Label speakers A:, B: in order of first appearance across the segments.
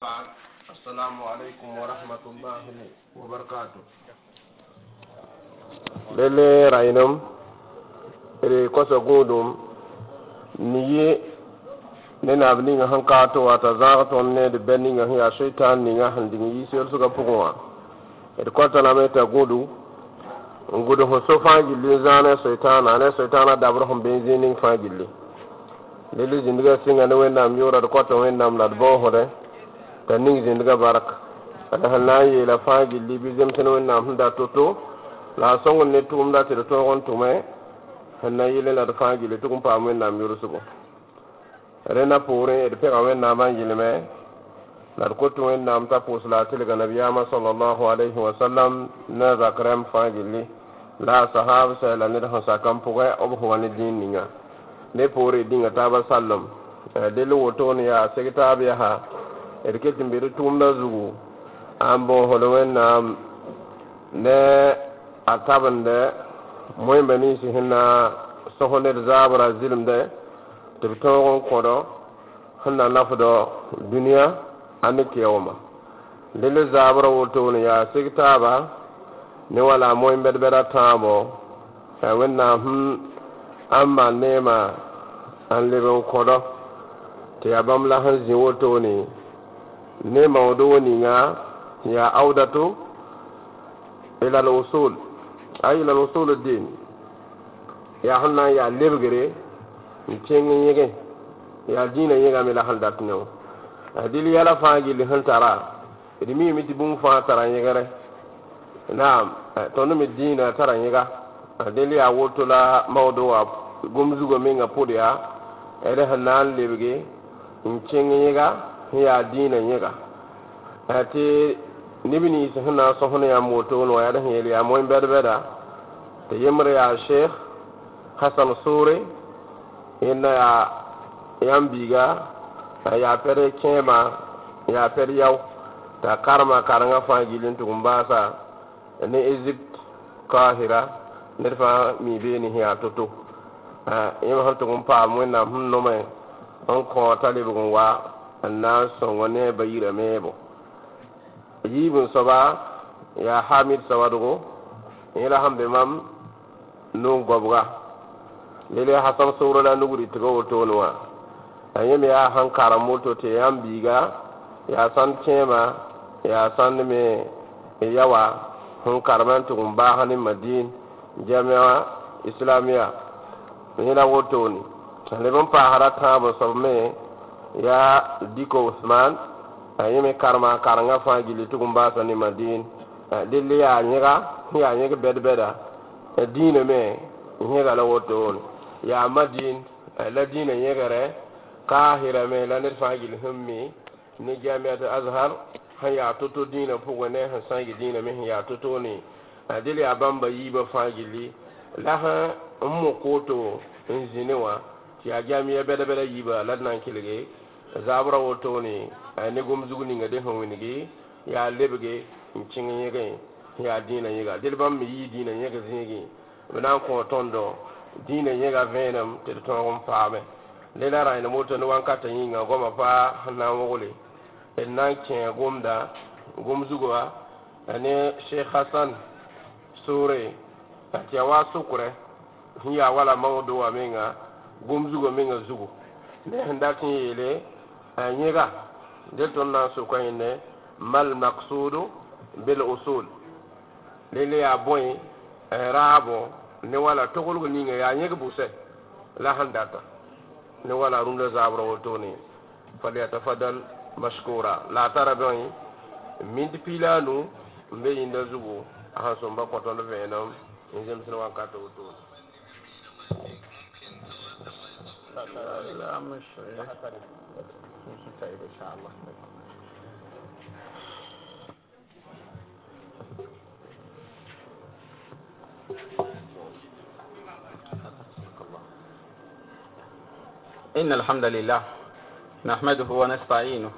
A: assalamu aleykum wa rahmatullahi wa barakatu lele raynom ede koso guɗum ni yi nenaɓe ninga han kato wata zaga toon nede ben ninga hiya cheytan ninga han ndin yi sel suga pugowa ede kottaname ta guɗu guɗu ho so fa jilli zane cheytan ane cheytan a dabra hom benzinin fa jilli. Lele jindiga singa ne wendam yorade kotta wendam nad bo hode kanning zindiga barak. Kada halna yeela fãa gilli bi zemsẽn wẽnnaam sẽn da to-to la a sõng ne tʋgumda tɩ d tõog n tʋme sẽn na yɩl la d fãa gilli tʋg n paam wẽnnaam yʋlsgo rẽna pʋʋrẽ d pẽga wẽnnaam n yɩlme la d kot wẽnnaam t'a pʋʋs la a tɩlga nabiyaamã salallahu alayhi wasallam ne zak rɛm fãa gilli la a sahab sɛla ned sẽn sak n pʋgẽ b fo wa ne dĩin ninga. Ne pʋʋre dĩnga taaba sallem dɩl woto n yaa seg taab yaha be d tʋʋmdã zugu n bõosd wẽnnaam ne a tabendɛ moẽmbã nins sẽn na sõs ned zaabrã zɩlemdɛ tɩ b tõog n kõdɔ sẽn na nafdɔ dũniyã a ne kɛoomã rel zaabrã wotone yaa seg taaba ne wala a moẽ-bɛd-bɛdã tãabɔ wẽnnaam sẽn a n maan neemã n leb n kõdɔ tɩ yaa bãmb la sẽn zĩ wotone ne mawdu ninga ya audatu ila al-usul. Ay ila al-usul ad-din. Ya hanna ya lebgere cengi yege ya dina yega mi la hal datno adili yala faagi li han tara idi mi mi tibum fa tara yegere naam to no mi dina tara yega adili ya woto la mawdu wa gumzugo nga sẽn yaa dĩinã yẽga tɩ neb niis sẽn na n sõs ne yãmb wotoon wã yaa sẽn yel yaa ya bɛd-bɛda tɩ yembr yaa sheekh hasan soore yẽnda yaa yãmb biiga yaa pɛd kẽemã yaa pɛd t'a karema karengã fãa gill n tʋg ne egypt kahira ned fãa mi beene sẽn yaa to-to yẽmb sẽn tʋg n paam wẽnnaam sẽn nome n kõ annan son wani bayira mebo jibin soba ya hamid sawadugo ila hambe mam nun gobga. Lele hasan surana nuguri tigo wotonuwa anyem ya han moto te yan biga ya san tema ya san me yawa. Hun karaman tugun bahani madin jami'a islamiya ila wotoni talibin fahara kan ba sobe ya diko usman ayime karma karanga fa gili tugum basa ni madin. Dilli ya nyega ya nyega bed beda dina me nyega la woton ya madin la dina nyega re kahira me la nir fa gili hummi. Ni jamiat azhar han ya toto dina pugo ne han sangi dina me ya toto ni. Dilli ya bamba yiba fa gili la mu koto nzine wa ti a jamiya bada bada yi ba lannan kilge zabra woto ne ne gom zugni ngade hon winige. Ya lebge cin yege ya dina yega dilbam mi yi dina yega zege bana ko tondo dina yega venam te to ngom faame le la ra ne moto ne wanka ta yi nga goma fa na wole en nan ke gomda gom zugwa ne sheikh hasan sure ta wa sukure. Hiya wala mawdu wa minga gom zugu menga zugu. Ne ndatin yele yẽga del tõnd na n sʋka yẽnne mal maksudu bil usul. Lele yaa bõe raabo ne wala togolg ninga yaa yẽg bʋsɛ la sẽn data ne wala rũndã zaabrã wotone falyatafadal mashkura. La a tara bõe mint piila a nu n be yĩnda zugu. A sẽn sõmba kõ tõnd vẽenem n zemsd wãnkata wotone لا مش طيب إن شاء الله
B: إن الحمد لله نحمده ونستعينه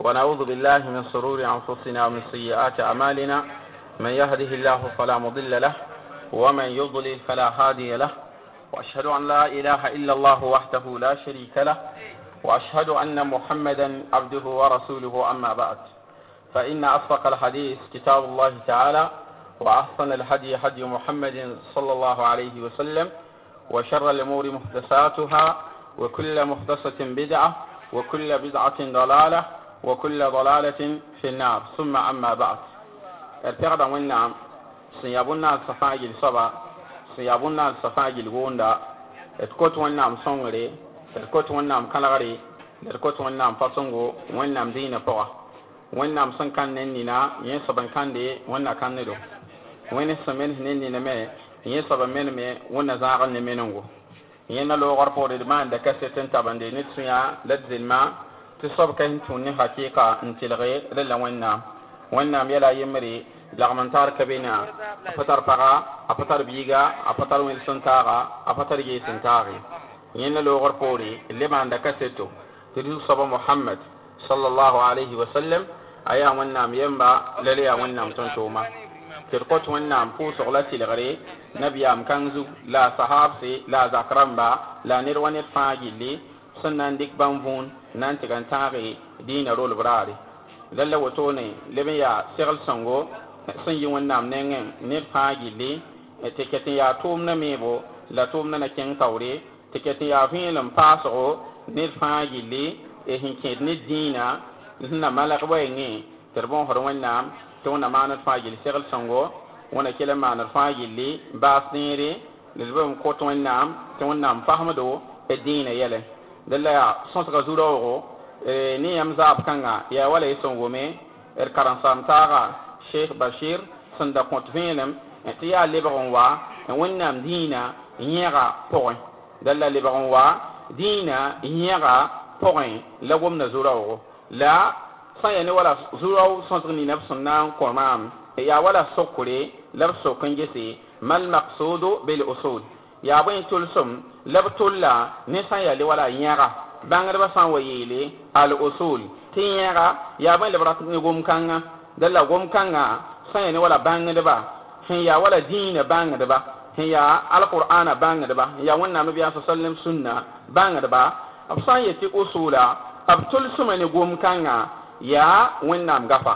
B: ونعوذ بالله من شرور أنفسنا ومن سيئات أعمالنا. من يهده الله فلا مضل له ومن يضلل فلا هادي له. وأشهد أن لا إله إلا الله وحده لا شريك له وأشهد أن محمدا عبده ورسوله أما بعد. فإن أصدق الحديث كتاب الله تعالى وأحسن الهدي هدي محمد صلى الله عليه وسلم وشر الأمور محدثاتها وكل محدثة بدعة وكل بدعة ضلالة وكل ضلالة في النار. ثم أما بعد. ارتغد ونعم سيابنا sẽn yaa bõn-na n sa fãa gil wʋʋnda d kot wẽnnaam sõngre d kot wẽnnaam kãlgre d kot wẽnnaam fasõngo wẽnnaam dĩinã pʋga wẽnnaam sẽn kãnd ne nina yẽ-soab n kãnde wẽnna kãnddo wẽnd sẽn menes ne nina me yẽ-soab n menme wẽnna zãagr ne menengo yẽnna loogr pʋgd d maanda kaset n tabende ne sũyã la d zelma tɩ soab ka sẽn tũud ne hakɩɩka n tɩlge rẽ la wẽnnaam wẽnnaam yɛla a yembre lagm n tar kabena a pa tar paga a pa tar biiga a pa tar wẽnd sẽn taaga a pa tar yees n taage yẽnna loogr poore le maanda kaseto tɩ d soaba mohamad sallallahu alayhi wa sallam a yaa wẽnnaam yemba la le yaa wẽnnaam tõn-tooma tɩd kõt wẽnnaam pʋʋsg la tɩlgre nabiyaam kãng zug la sahabse la zak rãmba la ned wa ned fãa gilli sẽn na n dɩk bãmb vũun na n tɩg n tãage dĩinã rolb n sẽn yɩ wẽnnaam nengẽ ned fãa gilli tɩ ket n yaa tʋʋmdã meebo la tʋʋmdã na kẽng taoore tɩ ket n yaa vẽelem paasgo ned fãa gilli sẽn kẽed ned dĩinã sẽn na malg wɛɛngẽ tɩ d bõosd wẽnnaam tɩ wẽnna maan d fãa gill segl sõngo wẽna kell n maan d fãa gilli baas neere d bam kõt wẽnnaam tɩ wẽnnaam fasmdo d dĩinã yɛlɛ dala yaa sõsga zu-raoogo ne yãmb zaab kãnga yaa wala y sõngome d karen-saam taaga الشيخ بشير صندوق فينم اتيا ليبرون وا وينام دينا ينيرا بوين دلا ليبرون وا دينا ينيرا لا لغم نزوراو لا صاني ولا زوراو صندوق نفس نام كومام يا ولا سوكري لب سوكنجسي ما المقصود بالاصول يا بين تلسم لب تولا نسايا ولا ينيرا بان غربا سان ويلي الاصول تينيرا يا بين لبرات نغوم كانغا dala gom-kãngã sã n ya ne wala bãngdba sẽn yaa wala dĩinã bãngdba sẽn yaa alqur'ana bãngdba n yaa wẽnnaam nabiyaa sa sallam sunna bãngdba b sã n yetɩ usula b tʋlsmã ne gom-kãngã ya wẽnnaam gafa.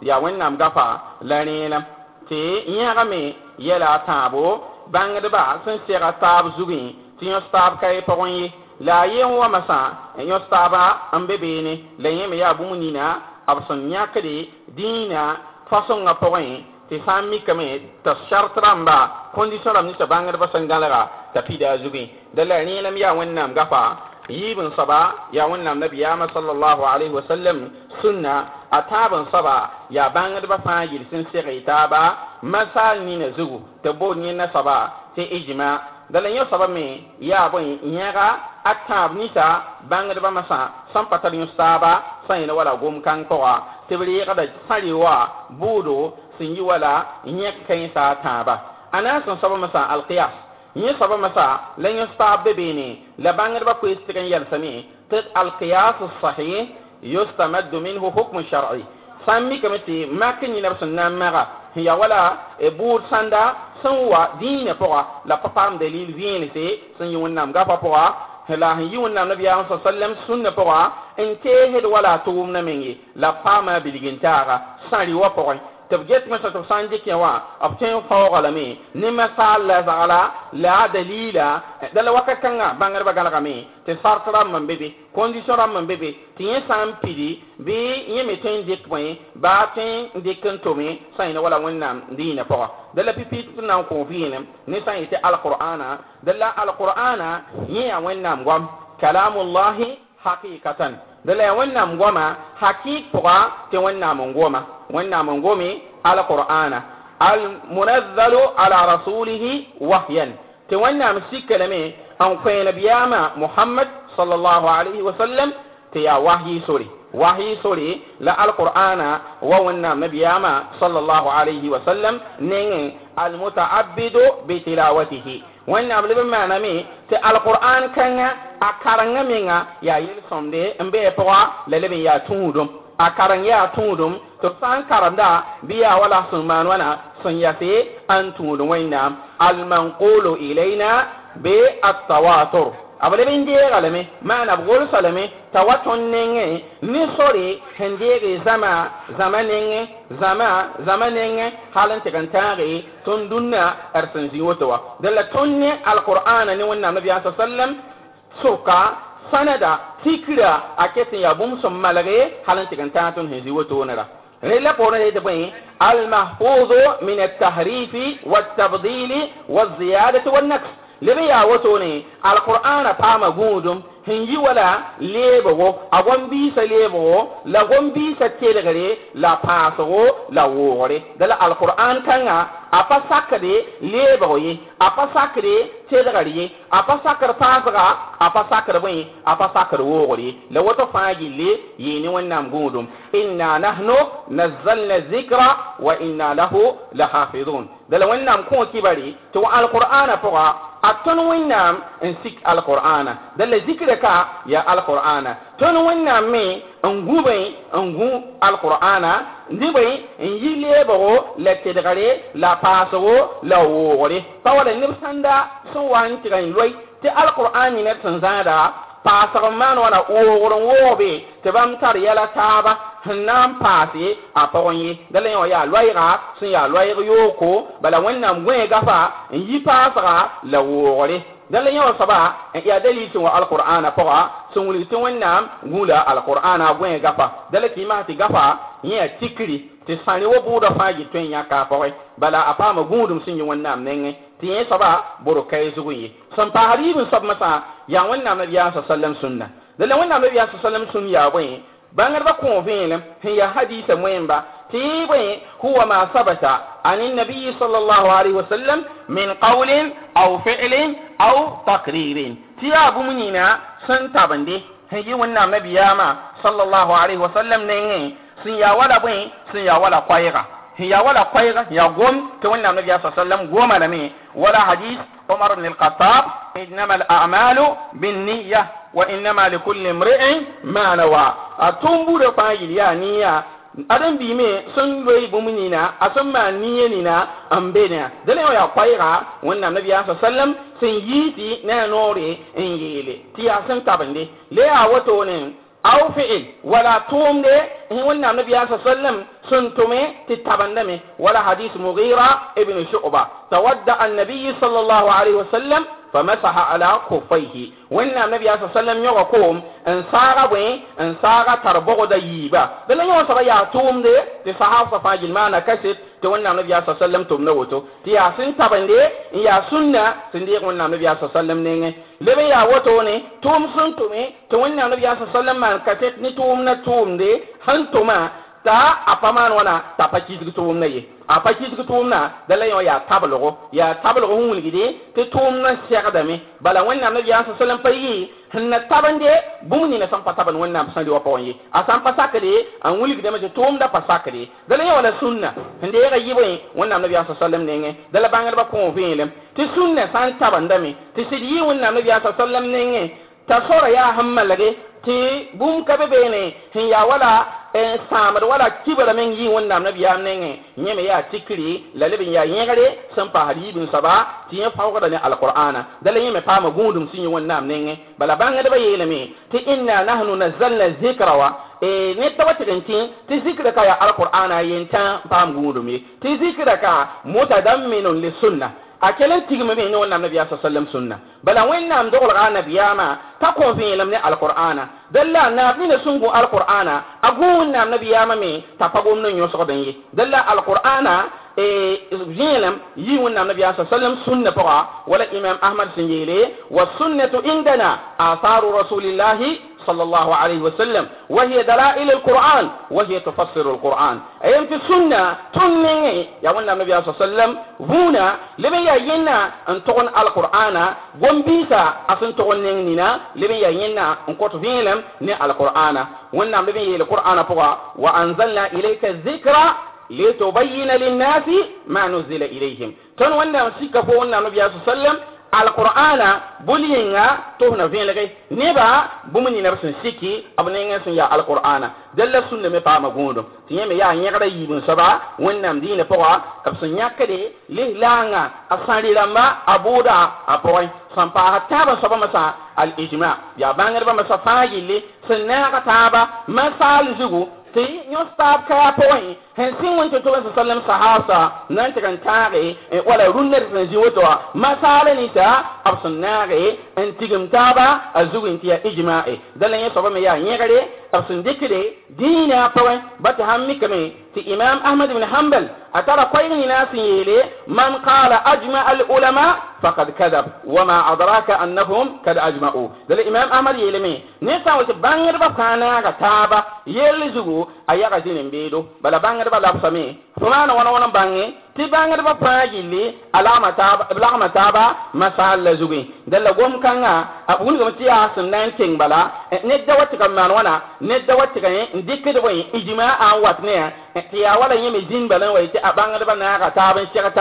B: Ya wẽnnaam gafa la rẽelem tɩ yẽgame yɛla a tãabo bãngdba sẽn sega taab zugẽ tɩ yõs taab ka ye pʋgẽ ye la yen wa masa en yo saba an bebe ne la yen me ya bumu nina abson nyakade dina fason nga pawen ti sami kame ta shartramba condition ram ni ta bangar basan galara ta pida zubi. Dalla ni lam ya wannan gafa yibin saba ya wannan nabi ya ma sallallahu alaihi wasallam sunna ataban saba ya bangar ba fa yirsin sai ta ba masal ni na zugu ta bo ni na saba ta ijma dala yõ saba me ya bõe yẽga a tãab ninsã bãngdbã masã sãn pa tar yõ saaba sã yẽna wala gom-kãng pʋga tɩ b reegda sãre wa buudo sẽn yi wala yẽk kãensã a tãaba a na n sẽn soaba masã alkiyas yẽ soaba masã la yõ saab be beene la bãngdbã koees tɩg n yɛlsame tɩ alqiyas sahih yustamaddu minhu hukmu shar'i sãn mikame tɩ mak yĩna b sẽn na n maga sẽn ya wala buud sãnda sẽn wa dĩinã pʋga la pa paam dalil vẽelse sẽn yɩ wẽnnaam gafã pʋga la sẽn yi wẽnnaam nabiyaam sa sallam sũnnã pʋga n teesd wala tʋʋmdã menge la paama bilg n taaga sãri wã pʋgẽ tɩ b get masã tɩ b sã n dɩk yã wã b tõe n faooga lame ne masaal la zagla la a dalila dala wakat kãngã bãngdbã galgame tɩ sart rãmb n be be condition rãmb n be be tɩ yẽ sã n pidi bɩ yẽ me tõe n dɩk bõe baa tõe n dɩk n tome sã yẽna wala wẽnnaam dĩinã pʋga dala pipiit tɩ na n kõ vɩɩlem ne sã n yetɩ alqur'ana dala alqur'ana yẽ yaa wẽnnaam goam kalamullahi haqiqatan dala ya wẽnnaam goama hakɩɩk pʋga tɩ wẽnnaam n goma wẽnnaam n gomi alqur'ana almunazzalu ala rasulihi wahyan tɩ wẽnnaam sika lame n kõe nabiyaamã mohamad sallallahu alaihi wasallam tɩ yaa wahyi sore wahyi sore la alqur'ana wa wẽnnaam nabiyaamã sallallahu alaihi wasallam nengẽ almutaabidu bitilawatihi wẽnnaam leb n maaname tɩ alqur'an kãngã a karengã menga yaa yel-sõmde n bee pʋga la leb n yaa tũudum a karan ya tudum to san karam da biya wala sun man wana sun yafe an tudum waina. Al manqulu ilaina bi at-tawatur abale bin je galame mana bugol salame tawaton nenge ni sori hendege zama zama nenge zama zama nenge halan tigantare ton dunna arsan ziwotowa dalla tonne alqur'ana ni wannan nabi sallallahu alaihi wasallam soka sanada tikra a ket n yaa bũmb sẽn malge hal n tɩg n tãag tõnd sẽn zĩ wotoone ra رلا بورنا يتبين المحفوظ من التحريف والتبديل والزيادة والنقص لبي يا وتوني القرآن قام قودم hin yi wala leebgo a gom biisa leebgo la gom biisa telgre la paasgo la woogre dala alquran kãngã a pa sakde leebg ye a pa sakde telgr ye a pa sakr paasga a pa sakr bõe a pa sakr woogr ye la woto fãa gille yeene wẽnnaam gũudum inna nahnu nazzalna zikra wa inna lahu lahafidun dala wẽnnaam kõ kibare tɩ wa alqur'ana pʋga a tõnd wẽnnaam n sik alqur'ana dala zikra ka ya alqur'ana tõnd wẽnnaam me n gũbẽ n gũ alqur'ana dɩbẽ n yi leebgo la tedgre la paasgo la woogre pa wala neb sãnda sẽn wa n tɩg n loɛ tɩ alqur'an yẽ ned sẽn zãada paasg n maan wãna woogr n woogbe tɩ bãmb tar yɛla taaba sẽn na n paase a pʋgẽ ye dala yẽ wã yaa loɛɛga sẽn yaa loɛɛg yooko bala wẽnnaam gõe gafa n yi paasga la woogre dala yẽ wã soaba n yaa dalil tɩ wa alqur'ana pʋga sẽn wilg tɩ wẽnnaam gũula alqur'ana gõe gafa. Dala kɩɩmas tɩ gafa yẽ yaa tikri tɩ sãre wa buudã fãa yɩ tõe n yãka a pʋgẽ bala a paama gũudum sẽn yɩ wẽnnaam nengẽ tɩ yẽ soaba boro kae zug ye sẽn paasd yɩb n soab masã yaa wẽnnaam nabiyaa sa sallam sũnna dala wẽnnaam nabiyaa sa sallam sũn yaa bõe بانغر بكون فيلم هي حديث مهمة تيبي هو ما ثبت عن النبي صلى الله عليه وسلم من قول أو فعل أو تقرير تيابو منينا سنتابن دي هي ونا نبي صلى الله عليه وسلم نيني سيا ولا بين سيا ولا قايغا هي ولا قايغا يا قوم كونا النبي صلى الله عليه وسلم قوم لمي ولا حديث عمر بن الخطاب إنما الأعمال بالنية وإنما لكل امرئ ما نوى أتومبو رفايل يا نية adan bi me sun loyi bu munina a sun ma niye nina an bene dale ya kwaira wannan nabi ya sallam sun yi ti na nore in yele ti ya sun tabande le a wato ne aw fi'il wala tumde wannan nabi ya sallam sun tume ti tabandame wala hadith mughira ibn shu'ba tawadda an-nabi sallallahu alaihi wasallam فمسح على كفيه وإن النبي صلى الله عليه وسلم يقوم إن سارة وين إن سارة تربغ ديبا بل يوم سبا يعتوم دي دي صحابة te wẽnnaam nabiya sasalem sallam na woto tɩ yaa sẽn tabende n yaa sũnna sẽn deeg wẽnnaam nabiya sa sallam nengẽ leb n yaa wotone tʋʋm sẽn tʋme tɩ wẽnnaam nabiya sa sallam maan ka tɩ ne tʋʋm na tʋʋmde sẽn ta a pa maan wãna t'a pa kisg tʋʋmdã ye a pa kisg tʋʋmdã da la yõ yaa tablgo yaa tablgo sẽn wilgde tɩ tʋʋmdã sɛgdame bala wẽnnaam nabiyaa sa sallam pa yɩ sẽn na tabende bũmb nina sẽn pa tabn wẽnnaam sẽn wa pʋgẽ ye a sãn pa sakde n wilgdame tɩ tʋʋmdã pa sakde da la yẽ wala sũnna sẽn deega yɩbẽ wẽnnaam nabiyaa sa sallam nengẽ da la bãngdbã kõo vẽelem tɩ sũnna sã n tabendame tɩ sɩd yɩ wẽnnaam nabiyaa sa sallam nengẽ tasora ya hammalage ti bum ka be bene hin ya wala en samar wala kibara men yi wannan nabi ya nenge nyeme ya tikri lalibin ya yengare san pa hadibin saba ti ya fawo da ne alqur'ana dala nyeme pa ma gundum sin yi wannan nenge bala banga da bayyana me ti inna nahnu nazzalna dhikra wa e ne tawatirin ti ti zikra ka ya alqur'ana yenta pa gundum ti zikra ka mutadamminun lis sunnah a kelen tigme be ne wannan nabi sallallahu alaihi sunna bala wannan dogol ga nabiyama ta ko fi lam ne alqur'ana dalla na fi ne sungu alqur'ana agu wannan nabiyama me ta pagom no nyo so dan ye dalla alqur'ana e jilam yi wannan nabi sallallahu alaihi sunna fa wala imam ahmad sinjele wa sunnatu indana atharu rasulillahi صلى الله عليه وسلم وهي دلائل القرآن وهي تفسر القرآن. أيام في السنة تنمي يا ولنا النبي صلى الله عليه وسلم هنا لمن يينا أن تغن القرآن ومبيسا أسن تغن نينا لمن يينا أن قط فيلم ني القرآن. ولنا النبي القرآن فوا وأنزلنا إليك الذكر لتبين للناس ما نزل إليهم. تن ولنا سيكا فو ولنا النبي صلى الله عليه وسلم alqur'ana bulinga to na velge neba bumni na sun siki abne sun ya alqur'ana. Dalla sunna me pa ma gondo. Tiyeme ya nyagara yibun saba wonnam dine poa kab sun yakade le langa asari ramba abuda apoy. Sampa taba saba masa al ijma ya bangar ba masa fayili sunna ka taba masal zugu ti nyo stab kaya poi hen sin won to to sallam sahasa nan tikan tare e wala runne de ji woto. Masale ni ta absunare en tigim taba azuwin tiya ijma'i dalan ya e. soba me ya nyegare tɩ sãn mikame tɩ imam ahmad ibn hanbal a tara koɛɛg nina sẽn yeele man qala ajma al ulama فقد كذب وما أدراك أنهم قد أجمعوا. دل الإمام أحمد يلمي نسا وش بانغر بكانا كتابة يلزغو أيا زين بيدو بلا بانغر بلا بسمي فما وأنا وأنا بانغي ti bãngd ba fãa gilli lagma taaba masaal la zuge dala gom kãngã b wilgame tɩ yaa sẽn na n keng bala ned da wa tɩ ka maan wãna ned da wa tɩ ka n dɩkd bõe ijma a n wat ne ti ya wala yemi din balan wai ti abanga da bana ka tabin shi ka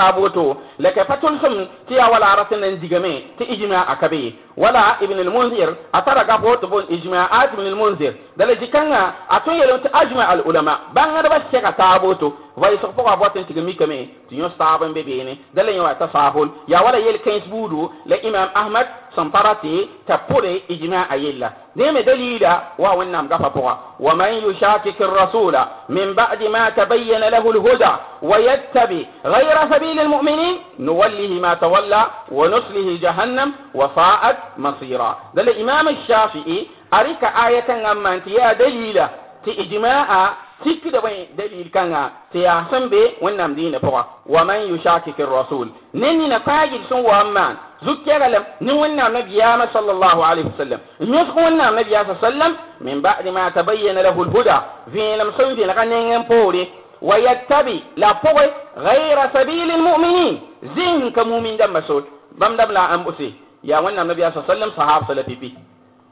B: la ka fatul sum ti ya wala ratin nan digame ti ijma akabe. Wala ibn al munzir atara ga boto bon ijma at ibn al munzir dala jikanga atun yelo ti ajma al ulama banga da bashi ka tabuto wai so foka boto ti gami kame ti yo sabon bebe ne dala yawa tasahul. Ya wala yel kains budu la imam ahmad samparati ta pore ijma ayilla. ديما دليلا وهو قفا فوق ومن يشاكك الرسول من بعد ما تبين له الهدى ويتبع غير سبيل المؤمنين نوله ما تولى ونسله جهنم وفاءت مصيرا دل الإمام الشافعي أريك آية أما أنت يا دليلا تإجماع تيكي دبين دليل كان تياسم بي ونم دين فوق ومن يشاكك الرسول نني نفاجل سن وأمان زكي لم نونا نبيا صلى الله عليه وسلم. نسخونا نبيا صلى الله عليه وسلم من بعد ما تبين له الهدى. في لم سويد لغنين بوري. ويتبي لا بوي غير سبيل المؤمنين. زين كمؤمن دم مسود. بم دم لا أنبسي يا ونا النبي صلى الله عليه وسلم صحابة لبيبي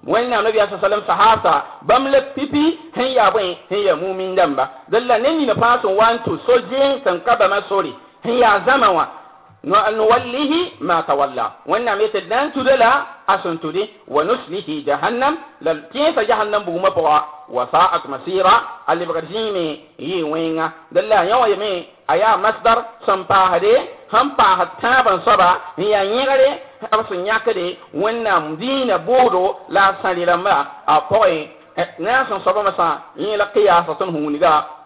B: ونا النبي صلى الله عليه وسلم صحابة بم لبيبي هيا وين هيا مؤمن دم با. دل نني نفاس وان تو سوجين تنكب مسوري. هيا زموا نوله ما تولى. وأنا ميت دان تدلا أسن تدي. ونسله جهنم. كيف جهنم بوما بوا؟ وساءت مسيرا. اللي بغرزيمي يي وينغا. دلا يوا يمي أيا مصدر سمباهدي. هم باهد تابن صبا. هي يغري أبسن يكري وأنا مدينة بودو. لا سالي لما أبوي. ناس صبا مسا. يلا قياسة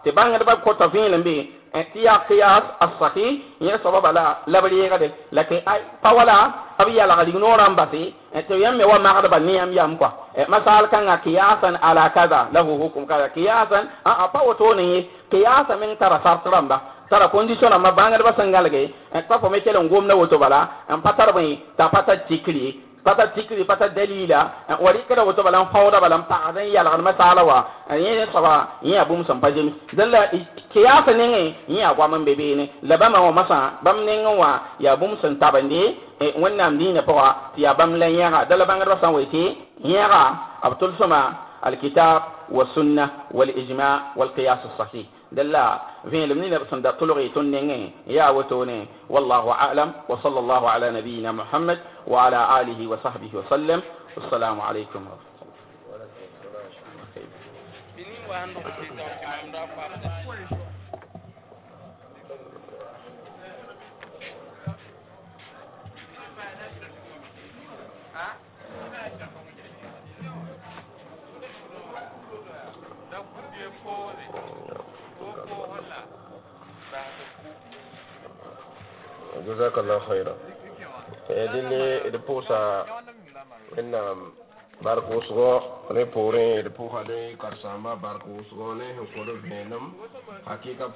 B: ti bãngd ba kota vẽenem be n tɩ yaa qiyas asahɩ yẽ soaba bala labrɩɩgde la tɩ pa wala b yalg rig noor n base tɩ yãmb me wa magdba neãmb yam kɔa e, masaal kãngã qiyasan ala kaza lahu hukum kaza. Qiyasan ãã pa wotone ye qiyasa meŋ tara sart rãmba tara condition rãmbã bãngdbã sẽn galge pa fo me kell n gomda woto bala. N pa tar bõe t'a pa tar tikri pata tikri pata dalila wari kada wato balan fawda balan pa adan ya lagan masala wa yin saba yin abum san pajemi dalla kiyasa ne yin agwa man bebe ne labama wa masa bam ne wa ya bum san tabande e wannan dina pa ya bam lan ya dalla bangar san waite ya abtul sama الكتاب والسنة والإجماع والقياس الصحيح دلا فين لمن نبسن دا طلغي تنين يا وتوني. والله أعلم. وصلى الله على نبينا محمد وعلى آله وصحبه وسلم. والسلام عليكم ورحمة الله.
A: Jazakallahu khaira e dille de posa enna barko usgo ne pore de poha de karsama barko usgo ne ko do venam hakika